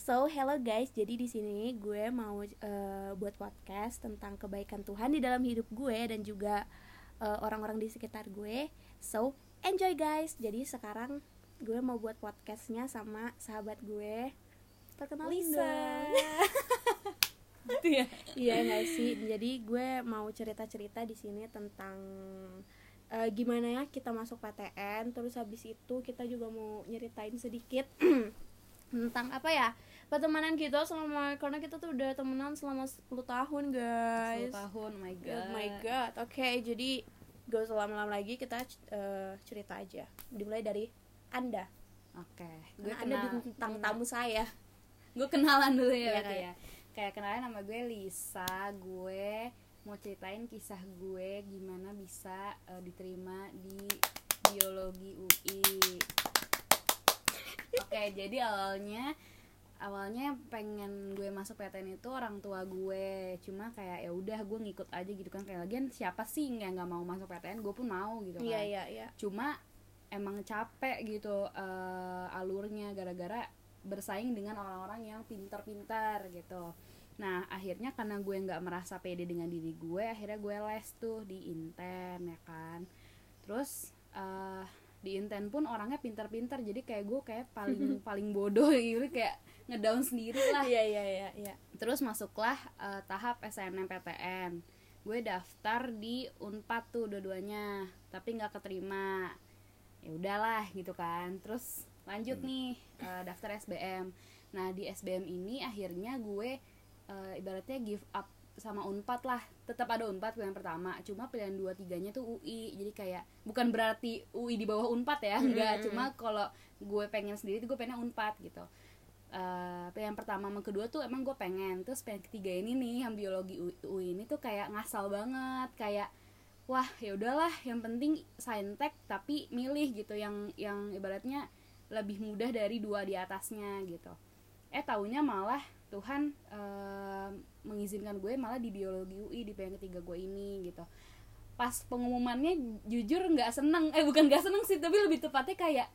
So, hello guys. Jadi di sini gue mau uh, buat podcast tentang kebaikan Tuhan di dalam hidup gue dan juga eh, orang-orang di sekitar gue. So, enjoy guys. Jadi sekarang gue mau buat podcastnya sama sahabat gue. Perkenalin Lisa. dong. gitu ya Iya nggak sih. Jadi gue mau cerita-cerita di sini tentang uh, gimana ya kita masuk PTN. Terus habis itu kita juga mau nyeritain sedikit tentang apa ya pertemanan kita selama karena kita tuh udah temenan selama 10 tahun guys. 10 tahun oh my god. oh my god. Oke okay, jadi gak usah lama-lama lagi kita uh, cerita aja. Dimulai dari anda. Oke okay. gue anda bintang tamu saya. Gue kenalan dulu ya, ya, kayak. ya. Kayak kenalan nama gue Lisa gue mau ceritain kisah gue gimana bisa uh, diterima di biologi UI oke okay, jadi awalnya awalnya pengen gue masuk PTN itu orang tua gue. Cuma kayak ya udah gue ngikut aja gitu kan. Kayak lagian siapa sih yang nggak mau masuk PTN? Gue pun mau gitu iya, kan. Iya, iya. cuma emang capek gitu uh, alurnya gara-gara bersaing dengan orang-orang yang pintar-pintar gitu. Nah akhirnya karena gue nggak merasa pede dengan diri gue akhirnya gue les tuh di intern ya kan. Terus uh, di inten pun orangnya pintar-pintar jadi kayak gue kayak paling paling bodoh gitu kayak ngedown sendiri lah iya iya iya iya. Terus masuklah uh, tahap SNMPTN gue daftar di Unpad tuh dua-duanya tapi nggak keterima. Ya udahlah gitu kan. Terus lanjut hmm. nih uh, daftar SBM nah di SBM ini akhirnya gue uh, ibaratnya give up sama Unpad lah. Tetap ada Unpad pilihan pertama. Cuma pilihan dua tiganya tuh UI jadi kayak bukan berarti UI di bawah Unpad ya enggak. Hmm. cuma kalau gue pengen sendiri tuh gue pengen Unpad gitu. Uh, yang pertama sama kedua tuh emang gue pengen. Terus yang ketiga ini nih yang biologi UI ini tuh kayak ngasal banget. Kayak wah ya udahlah. Yang penting saintek tapi milih gitu. Yang yang ibaratnya lebih mudah dari dua di atasnya gitu. Eh taunya malah Tuhan uh, mengizinkan gue malah di biologi UI di yang ketiga gue ini gitu. Pas pengumumannya jujur nggak seneng eh bukan nggak seneng sih tapi lebih tepatnya kayak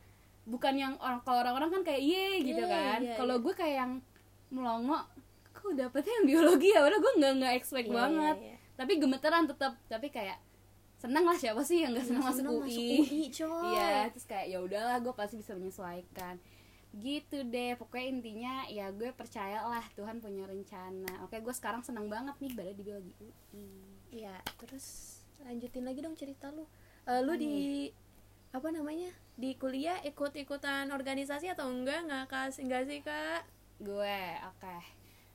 bukan yang orang kalau orang-orang kan kayak iye gitu yeah, kan. yeah, kalau yeah. gue kayak yang melongo kok dapetnya yang biologi ya? Udah gue nggak nggak expect yeah, banget. yeah, yeah. tapi gemeteran tetap tapi kayak seneng lah siapa sih yang nggak seneng masuk UI, iya terus kayak ya udahlah gue pasti bisa menyesuaikan gitu deh pokoknya intinya ya gue percaya lah Tuhan punya rencana. Oke gue sekarang seneng banget nih berada di biologi UI ya terus lanjutin lagi dong cerita lu. Uh, lu di apa namanya? Di kuliah ikut-ikutan organisasi atau enggak? Nggak kasih enggak sih kak? Gue oke. Okay.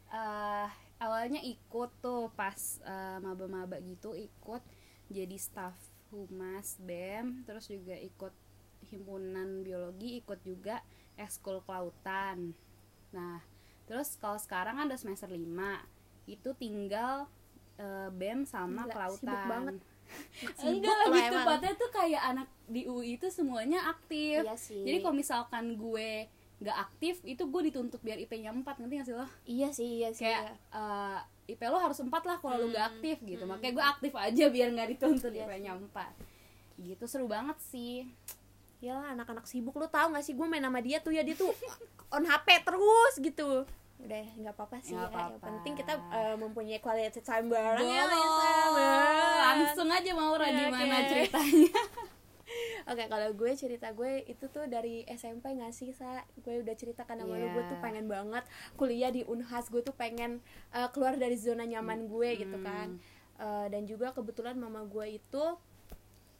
uh, eh, awalnya ikut tuh pas uh, maba-maba gitu ikut jadi staff humas bem terus juga ikut himpunan biologi ikut juga ekskul kelautan. Nah terus kalau sekarang ada semester 5 itu tinggal uh, bem sama Gila, kelautan. sibuk banget enggak lebih tepatnya tuh kayak anak di UI itu semuanya aktif. Iya sih. jadi kalau misalkan gue nggak aktif itu gue dituntut biar IP-nya 4 nanti gak sih lo? Iya sih iya sih kayak uh, eh, IP lo harus 4 lah kalau hmm. lo nggak aktif gitu. Hmm. makanya gue aktif aja biar nggak dituntut iya IP-nya 4 gitu seru banget sih ya anak-anak sibuk lo tau gak sih gue main sama dia tuh ya dia tuh on HP terus gitu udah nggak apa-apa sih gak ya. apa-apa. yang penting kita uh, mempunyai quality time bareng ya langsung aja mau ya, gimana okay. ceritanya Oke, okay, kalau gue cerita gue itu tuh dari SMP gak sih, Sa? Gue udah ceritakan sama yeah. lu, gue tuh iya. pengen banget kuliah di Unhas, gue tuh pengen uh, keluar dari zona nyaman gue hmm. gitu kan. Uh, dan juga kebetulan mama gue itu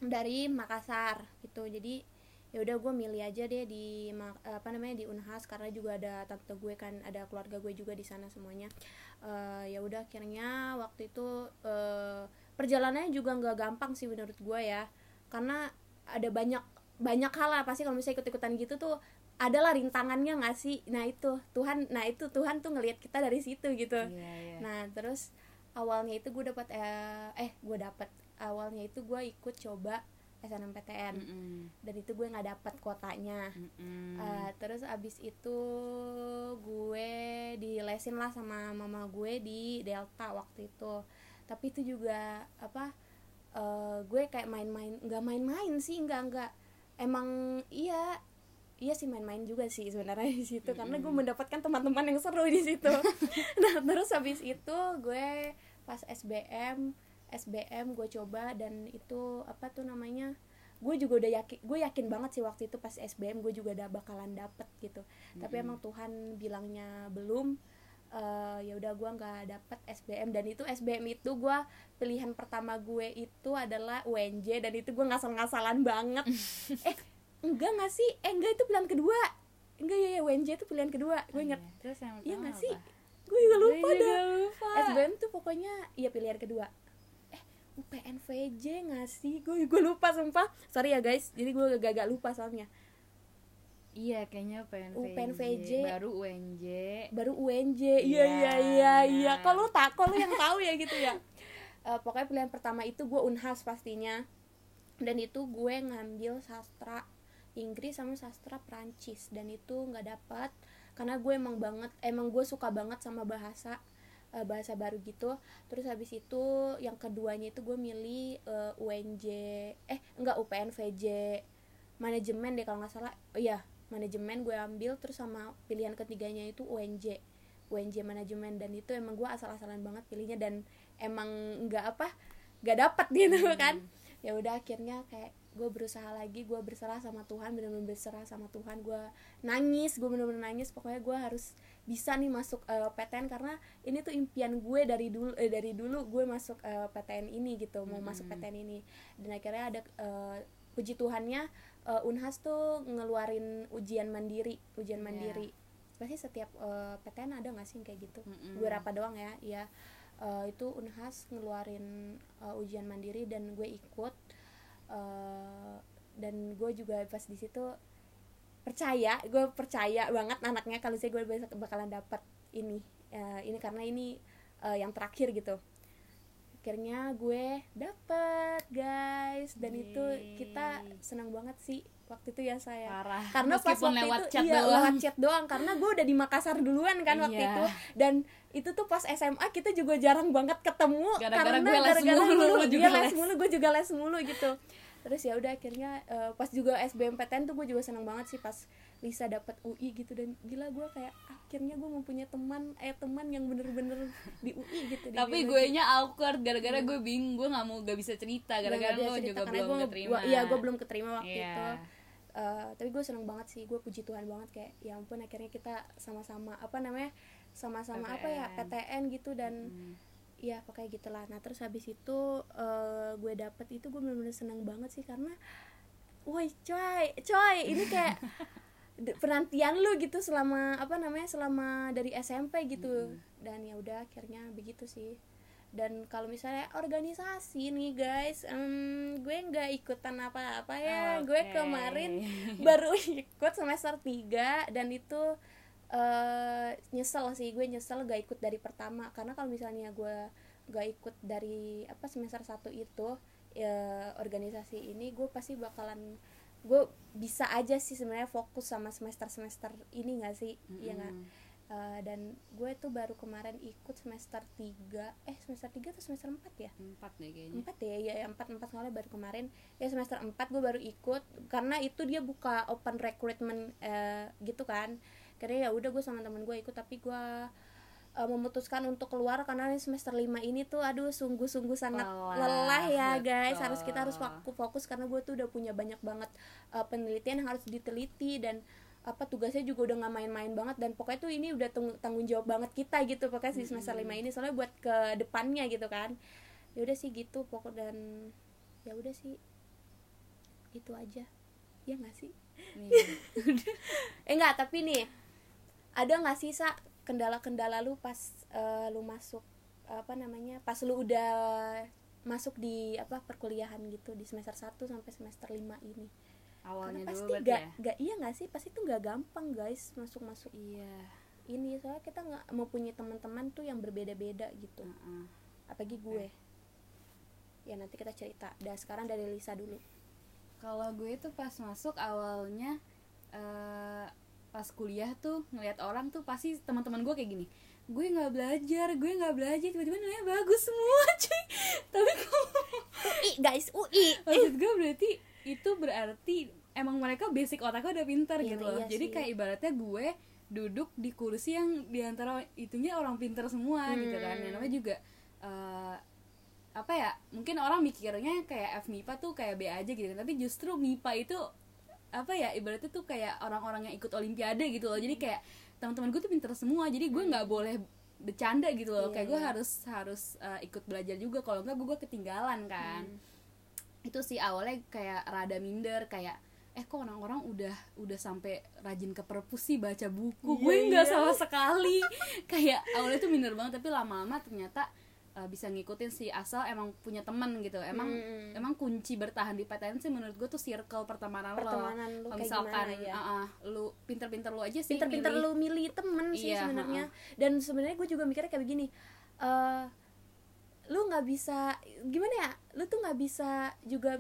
dari Makassar gitu. Jadi ya udah gue milih aja deh di apa namanya di Unhas karena juga ada tante gue kan ada keluarga gue juga di sana semuanya. Uh, ya udah akhirnya waktu itu uh, perjalanannya juga nggak gampang sih menurut gue ya. Karena ada banyak banyak hal lah pasti kalau misalnya ikut ikutan gitu tuh adalah rintangannya nggak sih? Nah itu. Tuhan nah itu Tuhan tuh ngelihat kita dari situ gitu. Yeah, yeah. nah terus awalnya itu gue dapat eh, eh gue dapat awalnya itu gue ikut coba SNMPTN mm -hmm. dan itu gue nggak dapat kuotanya. Mm -hmm. uh, terus abis itu gue dilesin lah sama mama gue di Delta waktu itu. Tapi itu juga apa uh, gue kayak main-main nggak main-main sih nggak nggak. Emang iya iya sih main-main juga sih sebenarnya di situ karena gue mendapatkan teman-teman yang seru di situ. Nah terus habis itu gue pas SBM SBM gue coba dan itu apa tuh namanya gue juga udah yakin gue yakin banget sih waktu itu pas SBM gue juga udah bakalan dapet gitu. Tapi emang Tuhan bilangnya belum eh ya udah gue nggak dapet SBM dan itu SBM itu gue pilihan pertama gue itu adalah UNJ dan itu gue ngasal-ngasalan banget. Eh enggak nggak sih? Eh enggak itu pilihan kedua. Enggak ya, ya UNJ itu pilihan kedua. Gue inget Iya. terus yang iya pertama nggak sih? apa? gue juga lupa Gue juga dah. lupa. SBM tuh pokoknya iya pilihan kedua eh UPNVJ nggak sih? Gue gue lupa sumpah. Sorry ya guys. Jadi gue agak-agak lupa soalnya. Iya, kayaknya UPNVJ. UPNVJ. Baru UNJ. baru UNJ iya Iya, iya iya iya. nah. kalau tak kalau yang tahu ya gitu ya? Eh, pokoknya pilihan pertama itu gue unhas pastinya. Dan itu gue ngambil sastra Inggris sama sastra Prancis dan itu nggak dapat karena gue emang banget emang gue suka banget sama bahasa eh, bahasa baru gitu. Terus habis itu yang keduanya itu gue milih eh, UNJ eh enggak UPNVJ manajemen deh kalau nggak salah. Oh, iya manajemen gue ambil terus sama pilihan ketiganya itu UNJ UNJ manajemen. Dan itu emang gue asal-asalan banget pilihnya dan emang nggak apa nggak dapat gitu kan. Ya udah akhirnya kayak gue berusaha lagi gue berserah sama Tuhan benar-benar berserah sama Tuhan. Gue nangis gue benar-benar nangis. Pokoknya gue harus bisa nih masuk eh, PTN karena ini tuh impian gue dari dulu eh, dari dulu gue masuk eh, PTN ini gitu mau masuk PTN ini. Dan akhirnya ada eh, puji Tuhannya eh, Unhas tuh ngeluarin ujian mandiri ujian Iya. mandiri. Pasti setiap eh, PTN ada nggak sih kayak gitu? Mm-mm. beberapa doang ya ya Eh, itu Unhas ngeluarin eh, ujian mandiri dan gue ikut Eh, dan gue juga pas di situ percaya gue percaya banget anaknya kalau saya gue bakalan dapat ini Eh, ini karena ini eh, yang terakhir gitu akhirnya gue dapet guys dan itu kita Yeay. senang banget sih waktu itu ya saya Parah. karena pas Meskipun waktu lewat itu chat iya, doang. lewat chat doang karena gue udah di Makassar duluan kan waktu Iya. itu dan itu tuh pas SMA kita juga jarang banget ketemu Gara-gara karena gue les gara-gara mulu, lu dia les les. mulu gue juga les mulu gitu terus ya udah akhirnya eh, pas juga SBMPTN tuh gue juga senang banget sih pas Lisa dapat UI gitu dan gila gue kayak akhirnya gue mempunyai teman eh teman yang bener-bener di UI gitu Tapi gue nya awkward gara-gara gue bingung, gue nggak mau gak bisa cerita gara-gara lo bisa juga belum gua- keterima. gua- iya gue belum keterima waktu Iya. itu Eh, tapi gue seneng banget sih gue puji Tuhan banget kayak ya ampun akhirnya kita sama-sama apa namanya sama-sama apa ya PTN. PTN gitu dan Hmm. Ya pokoknya gitulah. Nah terus habis itu eh, gue dapet itu gue bener-bener seneng banget sih karena woi coy coy ini kayak penantian lu gitu selama apa namanya selama dari SMP gitu. Dan ya udah akhirnya begitu sih. Dan kalau misalnya organisasi nih guys em, gue nggak ikutan apa-apa ya. Gue Oke. kemarin baru ikut semester 3 dan itu eh nyesel sih gue nyesel gak ikut dari pertama. Karena kalau misalnya gue gak ikut dari apa semester satu itu ya, organisasi ini gue pasti bakalan gue bisa aja sih sebenarnya fokus sama semester semester ini gak sih? Iya nggak Mm-mm. Eh, dan gue tuh baru kemarin ikut semester 3 eh semester 3 atau semester 4 ya? Empat deh kayaknya. empat ya? Ya empat empat soalnya baru kemarin. Ya semester 4 gue baru ikut. Karena itu dia buka open recruitment eh, gitu kan karena ya udah gue sama temen gue ikut tapi gue eh, memutuskan untuk keluar karena ini semester 5 ini tuh aduh sungguh-sungguh sangat Lelah, lelah, ya guys. Betul. harus kita harus fokus fokus karena gue tuh udah punya banyak banget eh, penelitian yang harus diteliti dan apa tugasnya juga udah nggak main-main banget dan pokoknya tuh ini udah tanggung jawab banget kita gitu pokoknya di semester 5 ini soalnya buat ke depannya gitu kan. Ya udah sih gitu pokok dan ya udah sih. Itu aja. Ya nggak sih? Nih. eh enggak tapi nih ada nggak sih sa kendala-kendala lu pas eh, lu masuk apa namanya pas lu udah masuk di apa perkuliahan gitu di semester 1 sampai semester 5 ini? Awalnya karena dulu pasti berarti gak, ya. gak iya nggak sih? Pasti itu nggak gampang guys masuk masuk Iya. ini. Soalnya kita nggak mau punya teman-teman tuh yang berbeda-beda gitu. Heeh. apalagi gue. Ya nanti kita cerita. Dan sekarang dari Lisa dulu. Kalau gue tuh pas masuk awalnya eh pas kuliah tuh ngeliat orang tuh pasti teman-teman gue kayak gini gue nggak belajar gue nggak belajar. Tiba-tiba nilainya bagus semua cuy. Tapi kok UI guys UI maksud gue berarti itu berarti emang mereka basic otaknya udah pinter Iya, gitu loh. iya jadi sih. kayak ibaratnya gue duduk di kursi yang di antara itunya orang pinter semua gitu kan. Hmm. yang namanya juga eh, apa ya mungkin orang mikirnya kayak F MIPA tuh kayak B aja gitu tapi justru MIPA itu apa ya ibaratnya tuh kayak orang-orang yang ikut olimpiade gitu loh. Jadi kayak teman-teman gue tuh pinter semua jadi gue nggak boleh bercanda gitu loh. Kayak gue iya. harus harus eh, ikut belajar juga. Kalau enggak gue ketinggalan kan. Hmm. itu sih awalnya kayak rada minder kayak eh kok orang-orang udah udah sampai rajin ke perpus sih baca buku? Iya, gue nggak iya. sama sekali. Kayak awalnya tuh minder banget tapi lama-lama ternyata uh, bisa ngikutin sih asal emang punya temen gitu emang Hmm. emang kunci bertahan di PTN sih menurut gue tuh circle pertemanan, Pertemanan lu lo kayak misalkan gimana, ya? uh, uh, lu pinter-pinter lu aja sih pinter-pinter milih. lu milih temen sih Iya, sebenarnya dan sebenarnya gue juga mikirnya kayak begini eh lu nggak bisa gimana ya lu tuh nggak bisa juga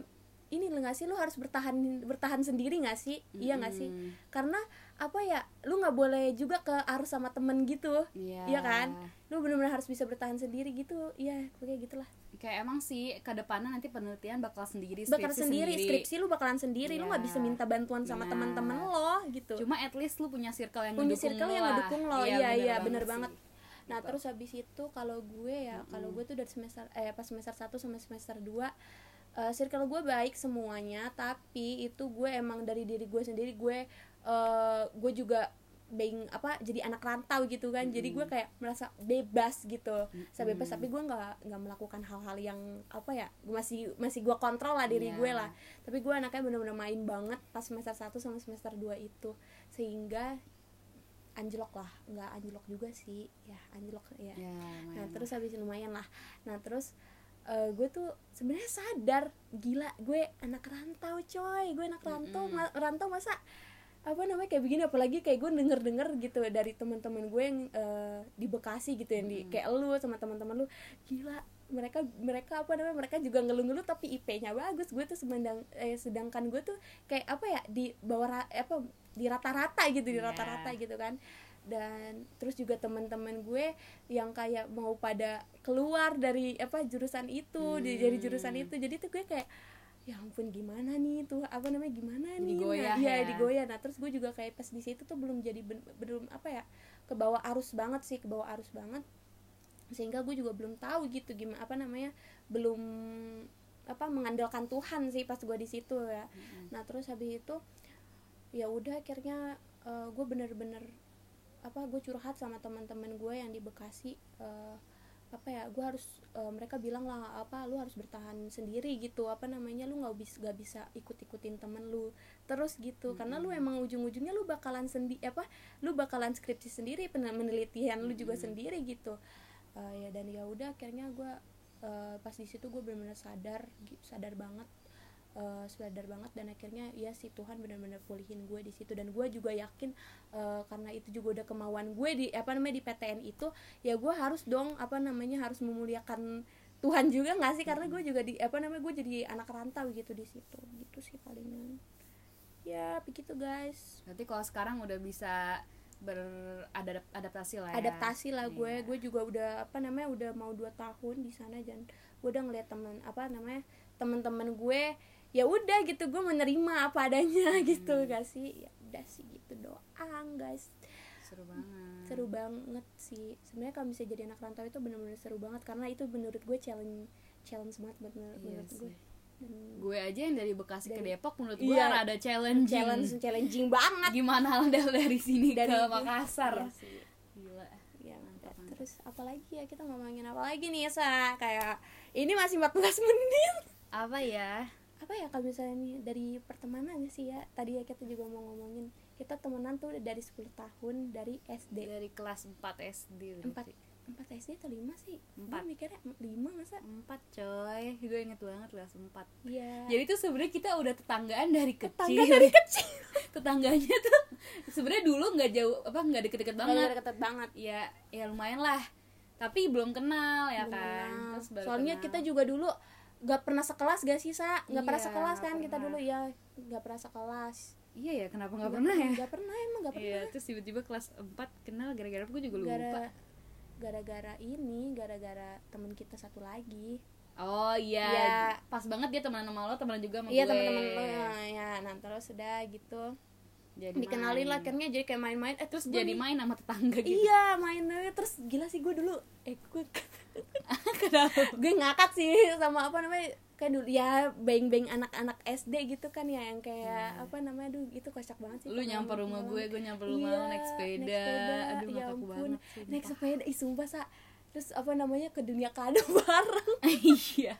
ini lu nggak sih? Lu harus bertahan bertahan sendiri nggak sih? Iya nggak sih? Karena apa ya lu nggak boleh juga ke arus sama temen gitu. Iya. iya kan? Lu benar-benar harus bisa bertahan sendiri gitu. Iya kayak gitulah. Kayak emang sih ke depannya nanti penelitian bakal sendiri bakal skripsi sendiri, skripsi lu bakalan sendiri. Lu nggak Iya. bisa minta bantuan sama Iya. teman-teman lo gitu. Cuma at least lu punya circle yang punya circle lo yang ngedukung lo. Iya iya bener banget nah Gitu. terus habis itu kalau gue ya kalau gue tuh dari semester eh pas semester 1 sampai semester 2 eh, circle gue baik semuanya tapi itu gue emang dari diri gue sendiri gue eh, gue juga being apa jadi anak rantau gitu kan. Jadi gue kayak merasa bebas gitu. Saya bebas tapi gue nggak nggak melakukan hal-hal yang apa ya gue masih masih gue kontrol lah diri Iya. gue lah. Tapi gue anaknya bener-bener main banget pas semester 1 sama semester 2 itu. Sehingga anjlok lah nggak anjlok juga sih. Ya anjlok ya. Ya, nah terus habis lumayan lah. Nah terus eh, gue tuh sebenarnya sadar gila gue anak rantau coy. Gue anak rantau Mm-mm. ma- rantau masa apa namanya kayak begini. Apalagi kayak gue denger denger gitu dari teman-teman gue yang eh, di Bekasi gitu yang di kayak lu sama teman-teman lu. Gila mereka mereka apa namanya mereka juga ngeluh-ngeluh tapi IP-nya bagus. Gue tuh semandang eh, sedangkan gue tuh kayak apa ya di bawah apa di rata-rata gitu di Iya. rata-rata gitu kan dan terus juga teman-teman gue yang kayak mau pada keluar dari apa jurusan itu di- dari jurusan Hmm. itu. Jadi tuh gue kayak ya ampun gimana nih tuh? Apa namanya gimana nih? Digoyah nah, iya ya. digoyah. Nah terus gue juga kayak pas di situ tuh belum jadi belum apa ya ke bawah arus banget sih ke bawah arus banget. Sehingga gue juga belum tahu gitu gimana apa namanya belum apa mengandalkan Tuhan sih pas gue di situ ya. Nah terus habis itu ya udah akhirnya eh, gue bener-bener apa gue curhat sama teman-teman gue yang di Bekasi eh, apa ya gue harus eh, mereka bilang lah apa lu harus bertahan sendiri gitu apa namanya lu nggak bisa gak bisa ikut-ikutin temen lu. Terus gitu karena lu emang ujung-ujungnya lu bakalan sendi apa lu bakalan skripsi sendiri pen- penelitian lu juga sendiri gitu. Eh, ya dan ya udah akhirnya gue eh, pas di situ gue benar-benar sadar sadar banget eh, sadar banget dan akhirnya ya si Tuhan benar-benar pulihin gue di situ. Dan gue juga yakin eh, karena itu juga udah kemauan gue di apa namanya di PTN itu ya gue harus dong apa namanya harus memuliakan Tuhan juga nggak sih? Karena gue juga di apa namanya gue jadi anak rantau gitu di situ. Gitu sih palingan ya begitu guys. Berarti kalau sekarang udah bisa beradaptasi lah ya? Adaptasi lah gue. Iya. gue juga udah apa namanya udah mau dua tahun di sana dan gue udah ngeliat temen apa namanya teman-teman gue ya udah gitu gue menerima apa adanya Hmm. gitu gak sih? Ya udah sih gitu doang guys. Seru banget. Seru banget sih. Sebenarnya kalau bisa jadi anak rantau itu bener-bener seru banget karena itu menurut gue challenge challenge banget buat menurut, Iya menurut gue. Dan gue aja yang dari Bekasi ke Dari- Depok menurut gue Iya. rada challenging. Challenge challenging banget. Gimana dari dari sini Dari- ke Makassar? Iya sih. gila. Ya, Mantap, mantap. terus apalagi ya? Kita ngomongin apa lagi nih sa? Kayak ini masih 14 menit. Apa ya apa ya kalau misalnya nih dari pertemanan sih ya? Tadi ya kita juga mau ngomongin kita temenan tuh dari 10 tahun dari SD dari kelas 4 SD empat empat SD atau lima sih? Empat. Mikirnya lima masa? Empat coy. Gue inget banget kelas 4 iya. Jadi tuh sebenarnya kita udah tetanggaan dari kecil. Tetangga dari kecil. Tetangganya tuh sebenarnya dulu nggak jauh apa nggak deket-deket Nggak banget. deket banget. Ya ya lumayan lah. Tapi belum kenal ya Belum kan? kenal. Terus baru soalnya kenal. kita juga dulu gak pernah sekelas gak sih sa? Nggak pernah Iya, sekelas kan nggak kita pernah. dulu? Ya nggak pernah sekelas. Iya ya kenapa nggak pernah ya? nggak pernah emang nggak pernah. iya terus tiba-tiba kelas 4 kenal gara-gara gue juga lupa. gara gara-gara ini gara-gara temen kita satu lagi. Oh iya. Iya. pas banget dia temenan sama lo temenan juga sama iya gue. teman-teman lo. Ya nah terus udah gitu jadi dikenalin main. lah akhirnya jadi kayak main-main. Eh terus jadi main sama tetangga gitu? Iya main terus gila sih gue dulu eh gue gue ngakak sih sama apa namanya kayak dulu ya beng-beng anak-anak SD gitu kan ya yang kayak apa namanya aduh itu kocak banget sih lu nyamper rumah gue gue nyamper rumah Iya, naik sepeda. aduh ya ngakak ampun. banget naik sumpah. sepeda ih sumpah sa. Terus apa namanya ke dunia kado bareng. Iya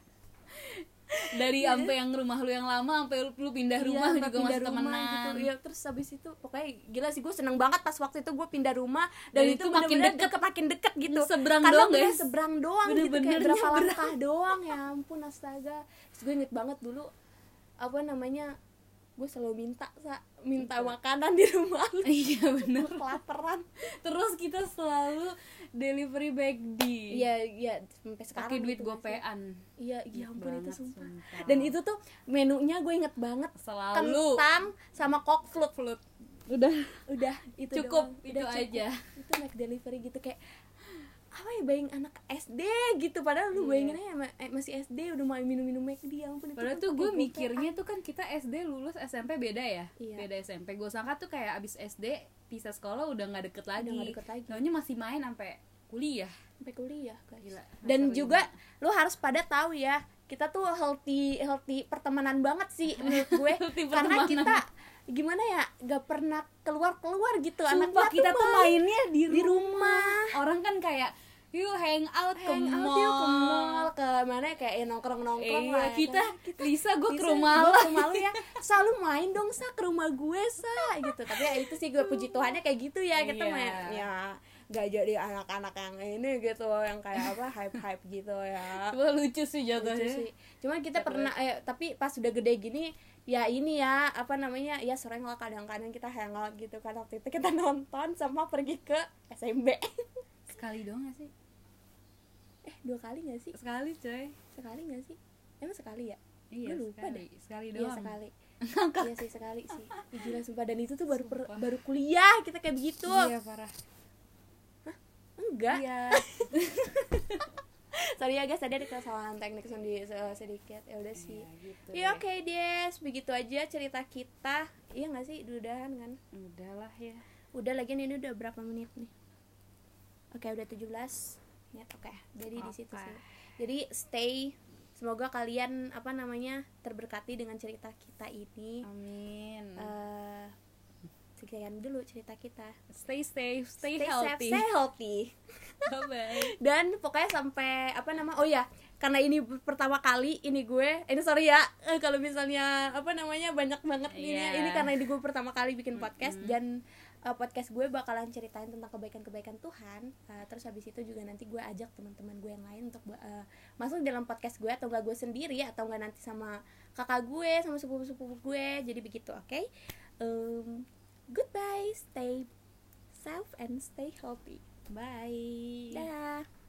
dari sampai yang rumah lu yang lama sampai lu, lu pindah rumah Iya, juga pindah masih rumah temenan gitu. Iya, terus habis itu pokoknya gila sih gue seneng banget pas waktu itu gue pindah rumah dan, Dan itu, itu makin deket. deket makin deket gitu. Seberang Karena doang, bener guys. seberang doang gitu Bener-bener kayak berapa langkah doang ya ampun astaga. Terus gue inget banget dulu apa namanya gue selalu minta sa. Minta makanan di rumah. Lu iya bener Gue kelaparan. Terus kita selalu delivery back di iya iya sampai sekarang pakai duit gitu gopean. Iya iya ampun itu sumpah. sumpah. dan itu tuh menunya gue inget banget. Selalu. Kentang sama kok flute. Flut udah. Udah itu Cukup, doang. itu Udah aja. itu naik delivery gitu kayak ya bayang anak SD gitu. Padahal lu Iya. bayanginnya ya, ma- eh, masih SD udah mau minum-minum McD ya ampun itu Padahal kan tuh gue mikirnya tuh kan kita SD lulus SMP beda ya? Iya. Beda SMP Gue sangka tuh kayak abis SD Pisah sekolah udah gak deket lagi. nggak deket lagi. Taunya masih main sampai kuliah. Sampai kuliah guys. Gila, dan juga lu harus pada tahu ya kita tuh healthy healthy pertemanan banget sih menurut gue. Karena kita gimana ya gak pernah keluar keluar gitu. Sumpah anaknya kita tuh main mainnya di, di rumah. Orang kan kayak Yuk hang out hang ke out mall yuk ke mall ke mana kayak ya, nongkrong nongkrong Iya, lah ya kita, kan. Lisa gue ke rumah lo. ke rumah lu ya selalu main dong sa ke rumah gue sa gitu. Tapi ya itu sih gue puji Tuhannya kayak gitu ya kita Iya. main ya gak jadi anak-anak yang ini gitu yang kayak apa hype hype gitu ya. Cuma lucu sih Lucu jatuhnya. sih. Cuman kita pernah eh, tapi pas udah gede gini ya ini ya apa namanya ya sering lah kadang-kadang kita hangout gitu kan waktu itu kita nonton sama pergi ke SMB Sekali doang gak sih? Dua kali gak sih? Sekali coy. Sekali gak sih? Emang sekali ya? Iya lupa sekali. Sekali Iya doang. sekali. Iya sih sekali sih. Ih, Gila sumpah. Dan itu tuh baru per- baru kuliah Kita kayak begitu. Iya parah. Enggak. Iya. Sorry ya guys. Tadi ada kesalahan teknik sendi- se- sedikit. Ya udah sih. Iya, gitu Ya deh. oke Des. Begitu aja cerita kita. Iya gak sih? Dudahan kan? Udahlah ya. Udah lagi ini udah berapa menit nih? Oke udah 17 menit Oke Jadi di situ sih Jadi stay Semoga kalian apa namanya terberkati dengan cerita kita ini. Amin Eh sekian dulu cerita kita. Stay safe Stay, safe, healthy stay healthy. Bye-bye Dan pokoknya sampai apa nama? Oh ya, karena ini pertama kali ini gue, ini sorry ya eh, kalau misalnya apa namanya banyak banget ini Iya. ini karena ini gue pertama kali bikin podcast dan eh, podcast gue bakalan ceritain tentang kebaikan-kebaikan Tuhan. Eh, terus habis itu juga nanti gue ajak teman-teman gue yang lain untuk eh, masuk dalam podcast gue atau enggak gue sendiri atau enggak nanti sama kakak gue sama sepupu-sepupu gue. Jadi begitu, oke? Em, goodbye, stay safe and stay healthy. Bye Dah.